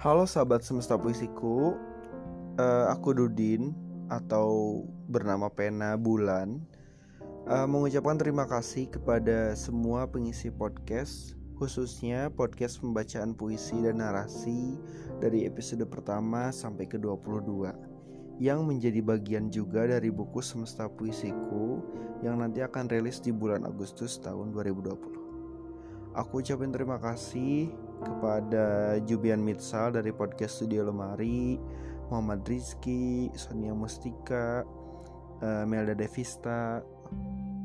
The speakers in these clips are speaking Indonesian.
Halo sahabat semesta puisiku, uh, aku Dudin atau bernama Pena Bulan uh, mengucapkan terima kasih kepada semua pengisi podcast, khususnya podcast pembacaan puisi dan narasi dari episode pertama sampai ke 22 yang menjadi bagian juga dari buku Semesta Puisiku yang nanti akan rilis di bulan Agustus tahun 2020. Aku ucapin terima kasih kepada Jubian Mitsal dari podcast Studio Lemari, Muhammad Rizky, Sonia Mustika, uh, Melda Devista,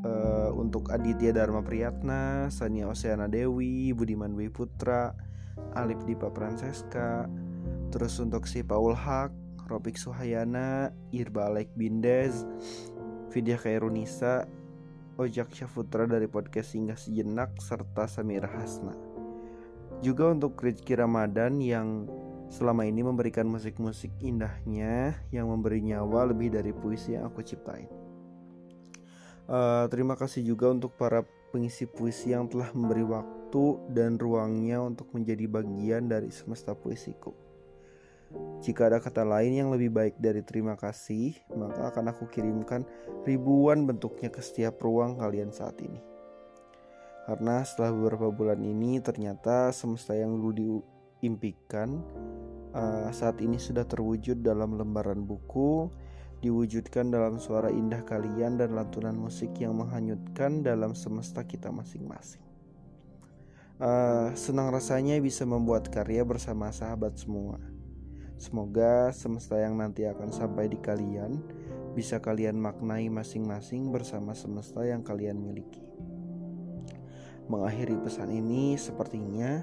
uh, untuk Aditya Dharma Priyatna, Sania Oseana Dewi, Budiman Dwi Putra, Alif Dipa Francesca, terus untuk si Paul Hak, Ropik Suhayana, Irba Alek Bindez, Vidya Kairunisa, Ojak Syafutra dari podcast Singgah Sejenak, serta Samira Hasna. Juga untuk Rizky Ramadan yang selama ini memberikan musik-musik indahnya yang memberi nyawa lebih dari puisi yang aku ciptain. Uh, terima kasih juga untuk para pengisi puisi yang telah memberi waktu dan ruangnya untuk menjadi bagian dari semesta puisiku. Jika ada kata lain yang lebih baik dari terima kasih, maka akan aku kirimkan ribuan bentuknya ke setiap ruang kalian saat ini. Karena setelah beberapa bulan ini ternyata semesta yang dulu diimpikan uh, saat ini sudah terwujud dalam lembaran buku, diwujudkan dalam suara indah kalian dan lantunan musik yang menghanyutkan dalam semesta kita masing-masing. Uh, senang rasanya bisa membuat karya bersama sahabat semua. Semoga semesta yang nanti akan sampai di kalian bisa kalian maknai masing-masing bersama semesta yang kalian miliki. Mengakhiri pesan ini, sepertinya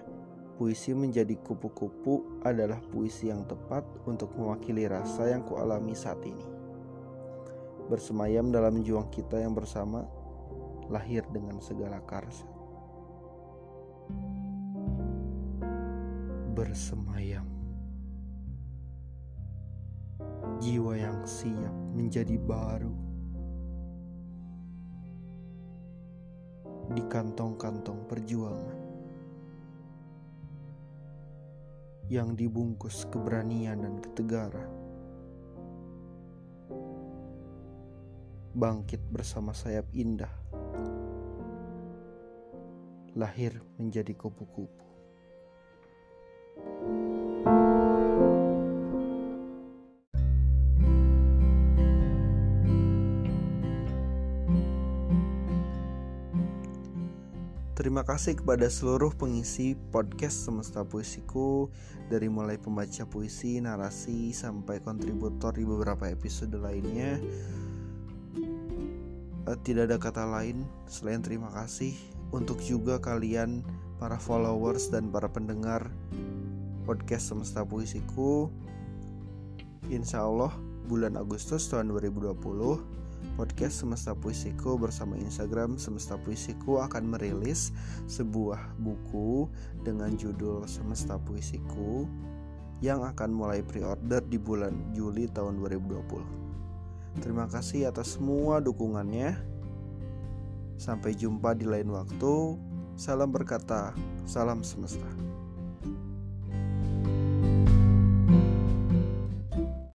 puisi menjadi kupu-kupu adalah puisi yang tepat untuk mewakili rasa yang kualami saat ini. Bersemayam dalam juang kita yang bersama, lahir dengan segala karsa. Bersemayam jiwa yang siap menjadi baru di kantong-kantong perjuangan yang dibungkus keberanian dan ketegaran. Bangkit bersama sayap indah, lahir menjadi kupu-kupu. Terima kasih kepada seluruh pengisi podcast Semesta Puisiku. Dari mulai pembaca puisi, narasi, sampai kontributor di beberapa episode lainnya. Uh, Tidak ada kata lain selain terima kasih Untuk juga kalian para followers dan para pendengar podcast Semesta Puisiku. Insya Allah bulan Agustus tahun 2020 podcast Semesta Puisiku bersama Instagram Semesta Puisiku akan merilis sebuah buku dengan judul Semesta Puisiku yang akan mulai pre-order di bulan Juli tahun 2020. Terima kasih atas semua dukungannya. Sampai jumpa di lain waktu. Salam berkata, salam semesta.